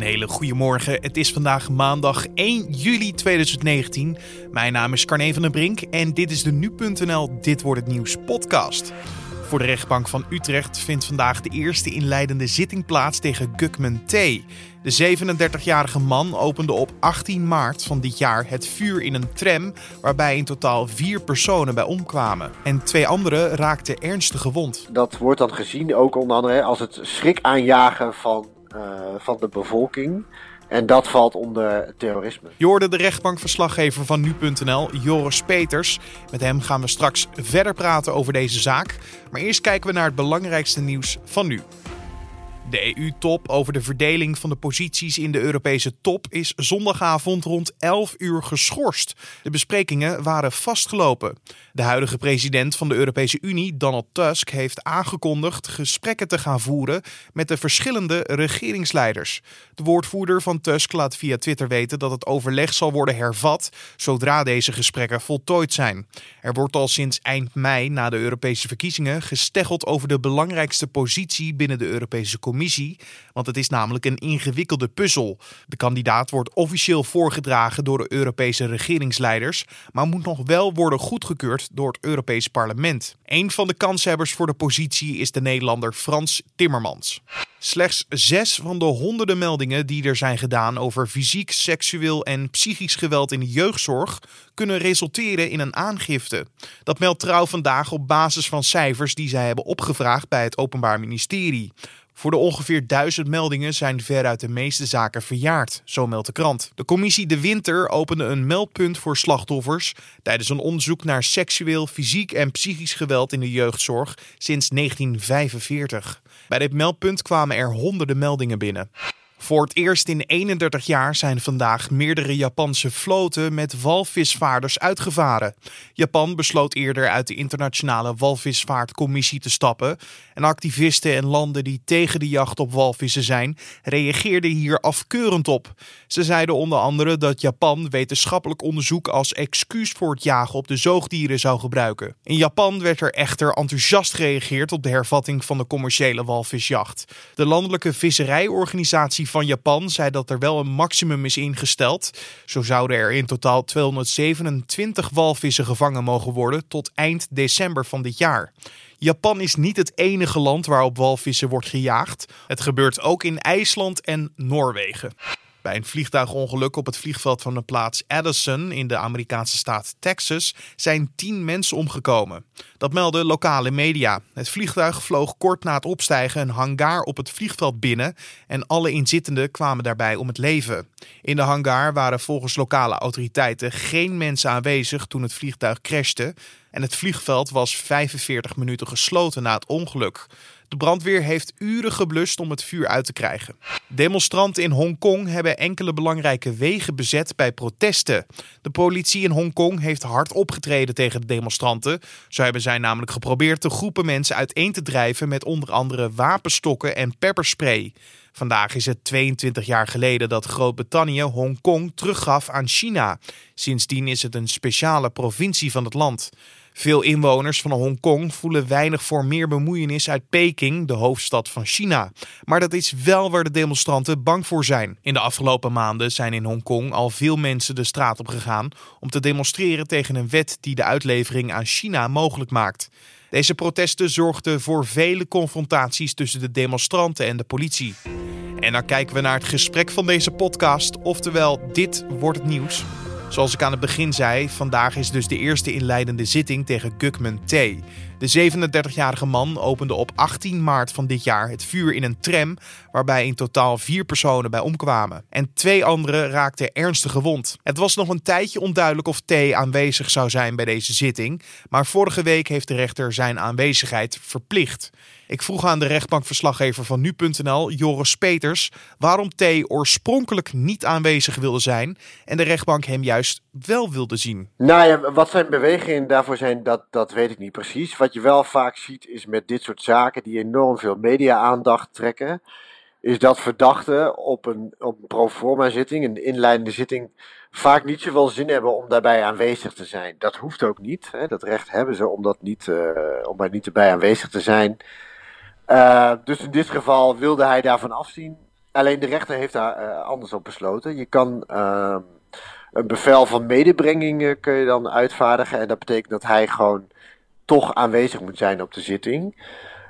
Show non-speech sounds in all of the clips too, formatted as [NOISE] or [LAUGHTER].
Een hele goede morgen. Het is vandaag maandag 1 juli 2019. Mijn naam is Carne van den Brink en dit is de nu.nl Dit wordt het nieuws podcast. Voor de rechtbank van Utrecht vindt vandaag de eerste inleidende zitting plaats tegen Gukman T. De 37-jarige man opende op 18 maart van dit jaar het vuur in een tram waarbij in totaal vier personen bij omkwamen. En twee anderen raakten ernstig gewond. Dat wordt dan gezien ook onder andere als het schrik aanjagen van, van de bevolking. En dat valt onder terrorisme. Je hoorde de rechtbankverslaggever van nu.nl, Joris Peters. Met hem gaan we straks verder praten over deze zaak. Maar eerst kijken we naar het belangrijkste nieuws van nu. De EU-top over de verdeling van de posities in de Europese top is zondagavond rond 11 uur geschorst. De besprekingen waren vastgelopen. De huidige president van de Europese Unie, Donald Tusk, heeft aangekondigd gesprekken te gaan voeren met de verschillende regeringsleiders. De woordvoerder van Tusk laat via Twitter weten dat het overleg zal worden hervat zodra deze gesprekken voltooid zijn. Er wordt al sinds eind mei na de Europese verkiezingen gesteggeld over de belangrijkste positie binnen de Europese Commissie want het is namelijk een ingewikkelde puzzel. De kandidaat wordt officieel voorgedragen door de Europese regeringsleiders, maar moet nog wel worden goedgekeurd door het Europees Parlement. Een van de kanshebbers voor de positie is de Nederlander Frans Timmermans. Slechts zes van de honderden meldingen die er zijn gedaan over fysiek, seksueel en psychisch geweld in de jeugdzorg kunnen resulteren in een aangifte. Dat meldt Trouw vandaag op basis van cijfers die zij hebben opgevraagd bij het Openbaar Ministerie. Voor de ongeveer duizend meldingen zijn veruit de meeste zaken verjaard, zo meldt de krant. De commissie De Winter opende een meldpunt voor slachtoffers tijdens een onderzoek naar seksueel, fysiek en psychisch geweld in de jeugdzorg sinds 1945. Bij dit meldpunt kwamen er honderden meldingen binnen. Voor het eerst in 31 jaar zijn vandaag meerdere Japanse floten met walvisvaarders uitgevaren. Japan besloot eerder uit de internationale walvisvaartcommissie te stappen. En activisten en landen die tegen de jacht op walvissen zijn, reageerden hier afkeurend op. Ze zeiden onder andere dat Japan wetenschappelijk onderzoek als excuus voor het jagen op de zoogdieren zou gebruiken. In Japan werd er echter enthousiast gereageerd op de hervatting van de commerciële walvisjacht. De landelijke visserijorganisatie van Japan zei dat er wel een maximum is ingesteld. Zo zouden er in totaal 227 walvissen gevangen mogen worden tot eind december van dit jaar. Japan is niet het enige land waarop walvissen wordt gejaagd. Het gebeurt ook in IJsland en Noorwegen. Bij een vliegtuigongeluk op het vliegveld van de plaats Addison in de Amerikaanse staat Texas zijn tien mensen omgekomen. Dat melden lokale media. Het vliegtuig vloog kort na het opstijgen een hangar op het vliegveld binnen en alle inzittenden kwamen daarbij om het leven. In de hangar waren volgens lokale autoriteiten geen mensen aanwezig toen het vliegtuig crashte en het vliegveld was 45 minuten gesloten na het ongeluk. De brandweer heeft uren geblust om het vuur uit te krijgen. Demonstranten in Hongkong hebben enkele belangrijke wegen bezet bij protesten. De politie in Hongkong heeft hard opgetreden tegen de demonstranten. Zo hebben zij namelijk geprobeerd de groepen mensen uiteen te drijven met onder andere wapenstokken en pepperspray. Vandaag is het 22 jaar geleden dat Groot-Brittannië Hongkong teruggaf aan China. Sindsdien is het een speciale provincie van het land. Veel inwoners van Hongkong voelen weinig voor meer bemoeienis uit Peking, de hoofdstad van China. Maar dat is wel waar de demonstranten bang voor zijn. In de afgelopen maanden zijn in Hongkong al veel mensen de straat op gegaan om te demonstreren tegen een wet die de uitlevering aan China mogelijk maakt. Deze protesten zorgden voor vele confrontaties tussen de demonstranten en de politie. En dan kijken we naar het gesprek van deze podcast, oftewel dit wordt het nieuws. Zoals ik aan het begin zei, vandaag is dus de eerste inleidende zitting tegen Gukman T. De 37-jarige man opende op 18 maart van dit jaar het vuur in een tram, waarbij in totaal vier personen bij omkwamen. En twee anderen raakten ernstig gewond. Het was nog een tijdje onduidelijk of T aanwezig zou zijn bij deze zitting, maar vorige week heeft de rechter zijn aanwezigheid verplicht. Ik vroeg aan de rechtbankverslaggever van nu.nl, Joris Peters, waarom T oorspronkelijk niet aanwezig wilde zijn en de rechtbank hem juist wel wilde zien. Nou ja, wat zijn bewegingen daarvoor zijn, dat, dat weet ik niet precies. Wat je wel vaak ziet is met dit soort zaken die enorm veel media-aandacht trekken, is dat verdachten op een, op een proforma zitting, een inleidende zitting, vaak niet zoveel zin hebben om daarbij aanwezig te zijn. Dat hoeft ook niet. Hè. Dat recht hebben ze om, dat niet, uh, om daar niet erbij aanwezig te zijn. Uh, dus in dit geval wilde hij daarvan afzien. alleen de rechter heeft daar anders op besloten. Je kan ehm, een bevel van medebrenging kun je dan uitvaardigen. En dat betekent dat hij gewoon toch aanwezig moet zijn op de zitting.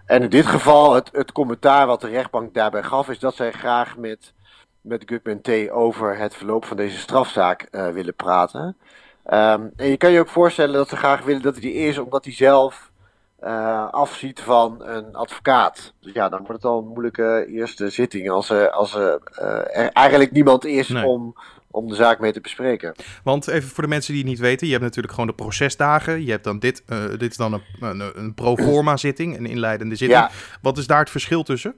En in dit geval, het, het commentaar wat de rechtbank daarbij gaf, is dat zij graag met, met Gugman T. over het verloop van deze strafzaak uh, willen praten. Um, en je kan je ook voorstellen dat ze graag willen dat hij die is, omdat hij zelf uh, afziet van een advocaat. Dus ja, dan wordt het al een moeilijke eerste zitting als, uh, als uh, er eigenlijk niemand is nee. om, om de zaak mee te bespreken. Want even voor de mensen die het niet weten, je hebt natuurlijk gewoon de procesdagen. Je hebt dan dit, uh, dit is dan een, een, een pro forma [CLEARS THROAT] zitting, een inleidende zitting. Ja. Wat is daar het verschil tussen?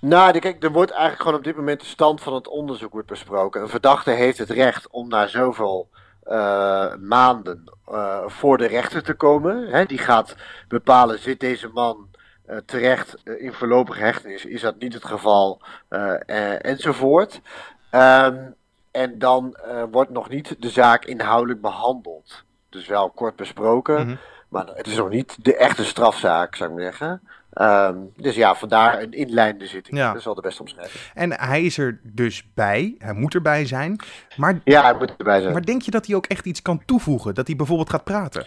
Nou, kijk, er wordt eigenlijk gewoon op dit moment de stand van het onderzoek wordt besproken. Een verdachte heeft het recht om na zoveel uh, maanden uh, voor de rechter te komen. Hè, die gaat bepalen, zit deze man uh, terecht in voorlopige hechtenis? Is dat niet het geval? enzovoort. Um, en dan wordt nog niet de zaak inhoudelijk behandeld. Dus wel kort besproken, -hmm. Maar het is nog niet de echte strafzaak, zou ik maar zeggen. Um, dus ja, vandaar een inlijnde zitting. Ja. Dat is wel de beste omschrijving. En hij is er dus bij, hij moet erbij zijn. Maar, ja, hij moet erbij zijn. Maar denk je dat hij ook echt iets kan toevoegen? Dat hij bijvoorbeeld gaat praten?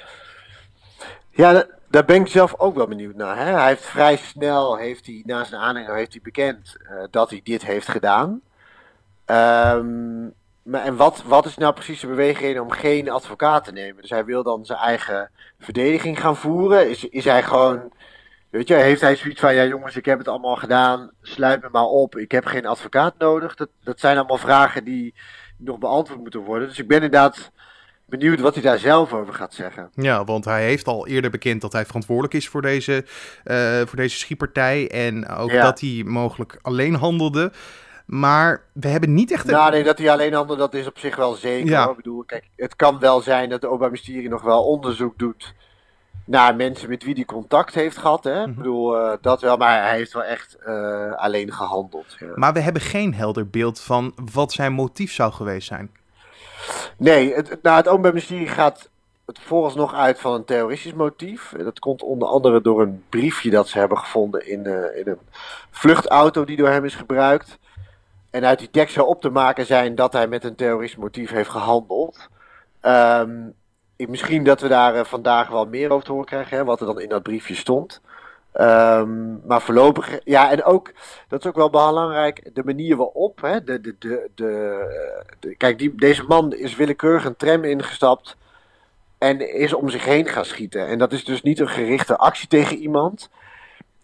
Ja, daar ben ik zelf ook wel benieuwd naar. Hè? Hij heeft vrij snel, heeft hij, na zijn aanhanger, heeft hij bekend uh, dat hij dit heeft gedaan. Um, maar en wat, wat is nou precies de beweging om geen advocaat te nemen? Dus hij wil dan zijn eigen verdediging gaan voeren. Is, is hij gewoon. Weet je, heeft hij zoiets van: ja, jongens, ik heb het allemaal gedaan. Sluit me maar op. Ik heb geen advocaat nodig. Dat, dat zijn allemaal vragen die nog beantwoord moeten worden. Dus ik ben inderdaad benieuwd wat hij daar zelf over gaat zeggen. Ja, want hij heeft al eerder bekend dat hij verantwoordelijk is voor deze, uh, voor deze schietpartij. En ook ja. dat hij mogelijk alleen handelde. Maar we hebben niet echt... Een... Nou, nee, dat hij alleen handelde, dat is op zich wel zeker. Ja. Ik bedoel, kijk, het kan wel zijn dat de Openbaar Ministerie nog wel onderzoek doet naar mensen met wie hij contact heeft gehad. Hè? Mm -hmm. Ik bedoel, uh, dat wel, maar hij heeft wel echt uh, alleen gehandeld. Ja. Maar we hebben geen helder beeld van wat zijn motief zou geweest zijn. Nee, het, nou, het Openbaar Ministerie gaat het vooralsnog uit van een terroristisch motief. Dat komt onder andere door een briefje dat ze hebben gevonden in, uh, in een vluchtauto die door hem is gebruikt. En uit die tekst zou op te maken zijn dat hij met een terroristisch motief heeft gehandeld. Ik, misschien dat we daar uh, vandaag wel meer over te horen krijgen, hè, wat er dan in dat briefje stond. Um, maar voorlopig, ja, en ook, dat is ook wel belangrijk, de manier waarop, hè, de, de, de, de kijk, die, deze man is willekeurig een tram ingestapt en is om zich heen gaan schieten. En dat is dus niet een gerichte actie tegen iemand.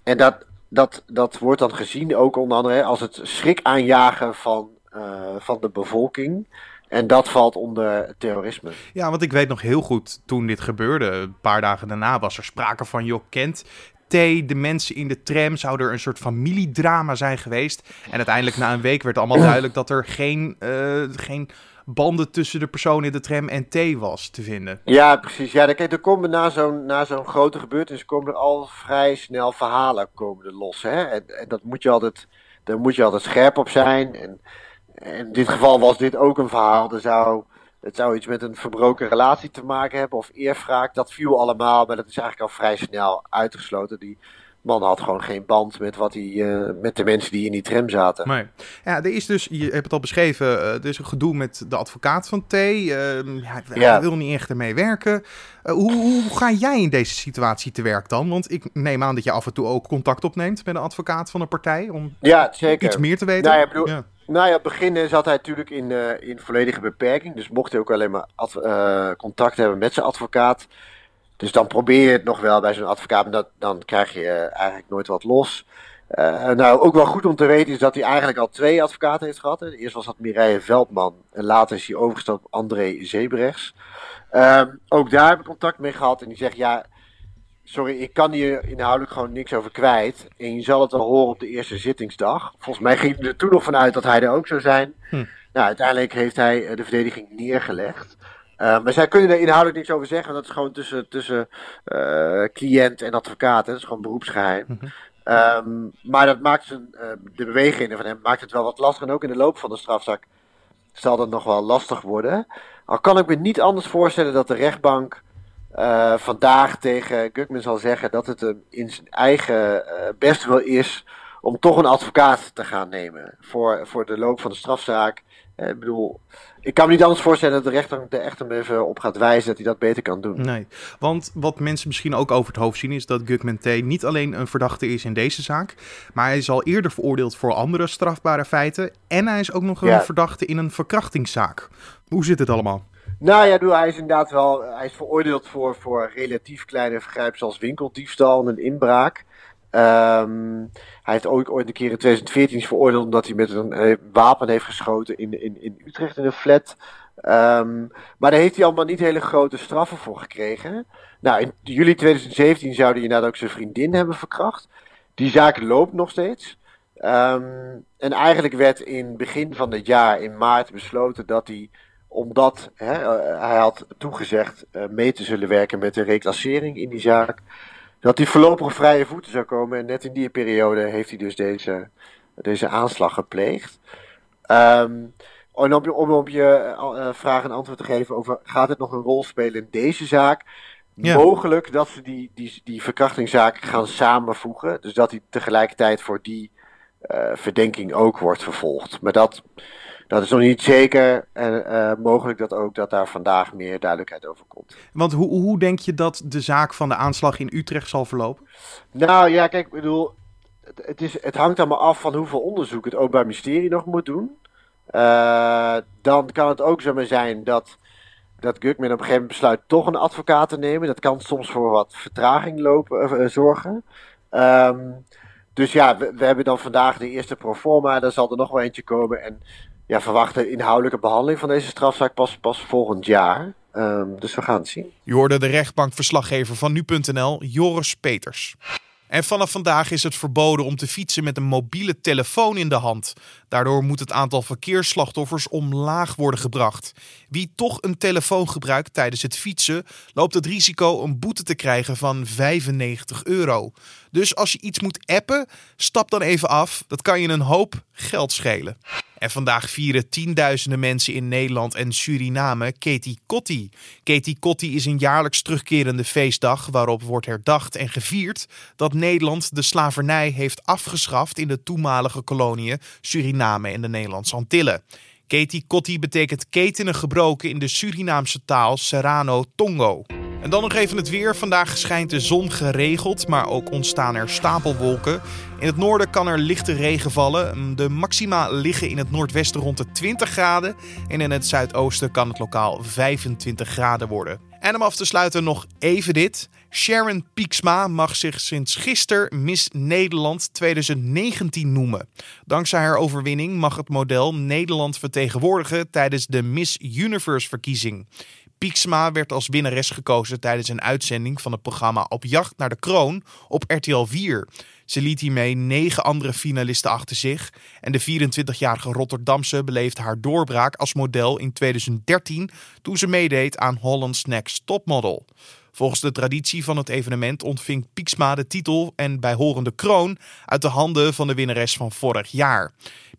En dat, dat, dat wordt dan gezien ook onder andere als het schrik aanjagen van, uh, van de bevolking. En dat valt onder terrorisme. Ja, want ik weet nog heel goed toen dit gebeurde. Een paar dagen daarna was er sprake van, joh, kent T, de mensen in de tram, zou er een soort familiedrama zijn geweest. En uiteindelijk na een week werd allemaal duidelijk dat er geen, uh, geen banden tussen de persoon in de tram en T was te vinden. Ja, precies. Ja, kijk, er komen na zo'n, na zo'n grote gebeurtenis komen er al vrij snel verhalen komen er los. Hè? En, dat moet je altijd, daar moet je altijd scherp op zijn. En, en in dit geval was dit ook een verhaal. Er zou, het zou iets met een verbroken relatie te maken hebben of eerwraak. Dat viel allemaal, maar dat is eigenlijk al vrij snel uitgesloten. Die man had gewoon geen band met, wat hij, uh, met de mensen die in die tram zaten. Nee. Ja, er is dus, je hebt het al beschreven, uh, er is een gedoe met de advocaat van T. Uh, ja, hij ja. wil niet echt ermee werken. hoe, hoe ga jij in deze situatie te werk dan? Want ik neem aan dat je af en toe ook contact opneemt met een advocaat van een partij om ja, zeker. iets meer te weten. Nou ja, bedoel, ja. Nou ja, begin zat hij natuurlijk in, in volledige beperking. Dus mocht hij ook alleen maar contact hebben met zijn advocaat. Dus dan probeer je het nog wel bij zo'n advocaat, maar dat, dan krijg je uh, eigenlijk nooit wat los. Uh, nou, ook wel goed om te weten is dat hij eigenlijk al twee advocaten heeft gehad. Eerst was dat Mireille Veldman en later is hij overgestapt op André Zebrechts. Uh, ook daar heb ik contact mee gehad en die zegt ja, sorry, ik kan hier inhoudelijk gewoon niks over kwijt. En je zal het wel horen op de eerste zittingsdag. Volgens mij ging er toen nog vanuit dat hij er ook zou zijn. Hm. Nou, uiteindelijk heeft hij de verdediging neergelegd. Uh, maar zij kunnen er inhoudelijk niks over zeggen. Dat is gewoon tussen, tussen uh, cliënt en advocaat. Hè. Dat is gewoon beroepsgeheim. Mm -hmm. um, maar dat maakt zijn, uh, de bewegingen van hem maakt het wel wat lastig. En ook in de loop van de strafzaak zal dat nog wel lastig worden. Al kan ik me niet anders voorstellen dat de rechtbank vandaag tegen Gugman zal zeggen dat het hem in zijn eigen best wel is om toch een advocaat te gaan nemen voor, voor de loop van de strafzaak. Eh, ik bedoel, ik kan me niet anders voorstellen dat de rechter de echt hem even op gaat wijzen dat hij dat beter kan doen. Nee, want wat mensen misschien ook over het hoofd zien is dat Gugman T. niet alleen een verdachte is in deze zaak, maar hij is al eerder veroordeeld voor andere strafbare feiten en hij is ook nog een verdachte in een verkrachtingszaak. Hoe zit het allemaal? Nou ja, hij is inderdaad wel hij is veroordeeld voor, voor relatief kleine vergrijpen zoals winkeldiefstal en een inbraak. Um, hij heeft ook ooit een keer in 2014 veroordeeld omdat hij met een eh, wapen heeft geschoten in, in, in Utrecht in een flat. Um, maar daar heeft hij allemaal niet hele grote straffen voor gekregen. Nou, in juli 2017 zou hij inderdaad ook zijn vriendin hebben verkracht. Die zaak loopt nog steeds. Um, en eigenlijk werd in begin van het jaar, in maart, besloten dat hij, omdat hè, uh, hij had toegezegd uh, mee te zullen werken met de reclassering in die zaak, dat hij voorlopig op vrije voeten zou komen. En net in die periode heeft hij dus deze, deze aanslag gepleegd. Um, en om, om op je uh, vraag een antwoord te geven over gaat het nog een rol spelen in deze zaak? Mogelijk dat ze die, die, die verkrachtingszaak gaan samenvoegen. Dus dat hij tegelijkertijd voor die uh, verdenking ook wordt vervolgd. Maar dat, dat is nog niet zeker. En uh, mogelijk dat ook dat daar vandaag meer duidelijkheid over komt. Want hoe, hoe denk je dat de zaak van de aanslag in Utrecht zal verlopen? Nou ja, kijk, ik bedoel, het, is, het hangt allemaal af van hoeveel onderzoek het Openbaar Ministerie nog moet doen. Uh, dan kan het ook zo maar zijn dat, dat Gugman op een gegeven moment besluit toch een advocaat te nemen. Dat kan soms voor wat vertraging lopen, uh, zorgen. Um, dus ja, we, hebben dan vandaag de eerste proforma. Daar zal er nog wel eentje komen. En ja, verwachten inhoudelijke behandeling van deze strafzaak pas, pas volgend jaar. Um, dus we gaan het zien. Je hoorde de rechtbankverslaggever van nu.nl, Joris Peters. En vanaf vandaag is het verboden om te fietsen met een mobiele telefoon in de hand. Daardoor moet het aantal verkeersslachtoffers omlaag worden gebracht. Wie toch een telefoon gebruikt tijdens het fietsen, loopt het risico een boete te krijgen van 95 euro. Dus als je iets moet appen, stap dan even af. Dat kan je een hoop geld schelen. En vandaag vieren tienduizenden mensen in Nederland en Suriname Katie Kotti. Katie Kotti is een jaarlijks terugkerende feestdag waarop wordt herdacht en gevierd dat Nederland de slavernij heeft afgeschaft in de toenmalige koloniën Suriname en de Nederlandse Antillen. Katie Kotti betekent ketenen gebroken in de Surinaamse taal Serrano Tongo. En dan nog even het weer. Vandaag schijnt de zon geregeld, maar ook ontstaan er stapelwolken. In het noorden kan er lichte regen vallen. De maxima liggen in het noordwesten rond de 20 graden. En in het zuidoosten kan het lokaal 25 graden worden. En om af te sluiten nog even dit. Sharon Pieksma mag zich sinds gisteren Miss Nederland 2019 noemen. Dankzij haar overwinning mag het model Nederland vertegenwoordigen tijdens de Miss Universe verkiezing. Pieksma werd als winnares gekozen tijdens een uitzending van het programma Op Jacht naar de Kroon op RTL 4. Ze liet hiermee negen andere finalisten achter zich. En de 24-jarige Rotterdamse beleefde haar doorbraak als model in 2013 toen ze meedeed aan Holland's Next Topmodel. Volgens de traditie van het evenement ontving Pieksma de titel en bijhorende kroon uit de handen van de winnares van vorig jaar.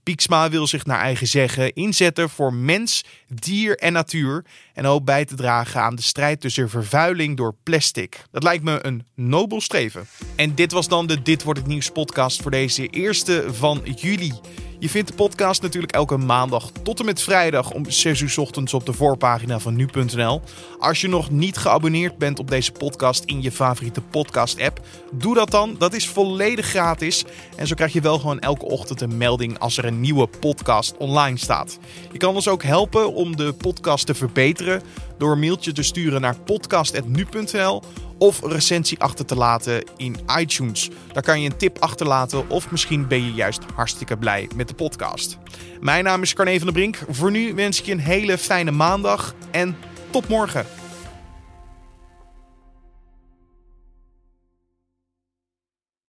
Pieksma wil zich naar eigen zeggen inzetten voor mens, dier en natuur en hoopt bij te dragen aan de strijd tussen vervuiling door plastic. Dat lijkt me een nobel streven. En dit was dan de Dit wordt het nieuws podcast voor deze eerste van juli. Je vindt de podcast natuurlijk elke maandag tot en met vrijdag om 6 uur ochtends op de voorpagina van nu.nl. Als je nog niet geabonneerd bent op deze podcast in je favoriete podcast-app, doe dat dan. Dat is volledig gratis. En zo krijg je wel gewoon elke ochtend een melding als er een nieuwe podcast online staat. Je kan ons ook helpen om de podcast te verbeteren door een mailtje te sturen naar podcast.nu.nl of recensie achter te laten in iTunes. Daar kan je een tip achterlaten of misschien ben je juist hartstikke blij met de podcast. Mijn naam is Carne van der Brink. Voor nu wens ik je een hele fijne maandag en tot morgen.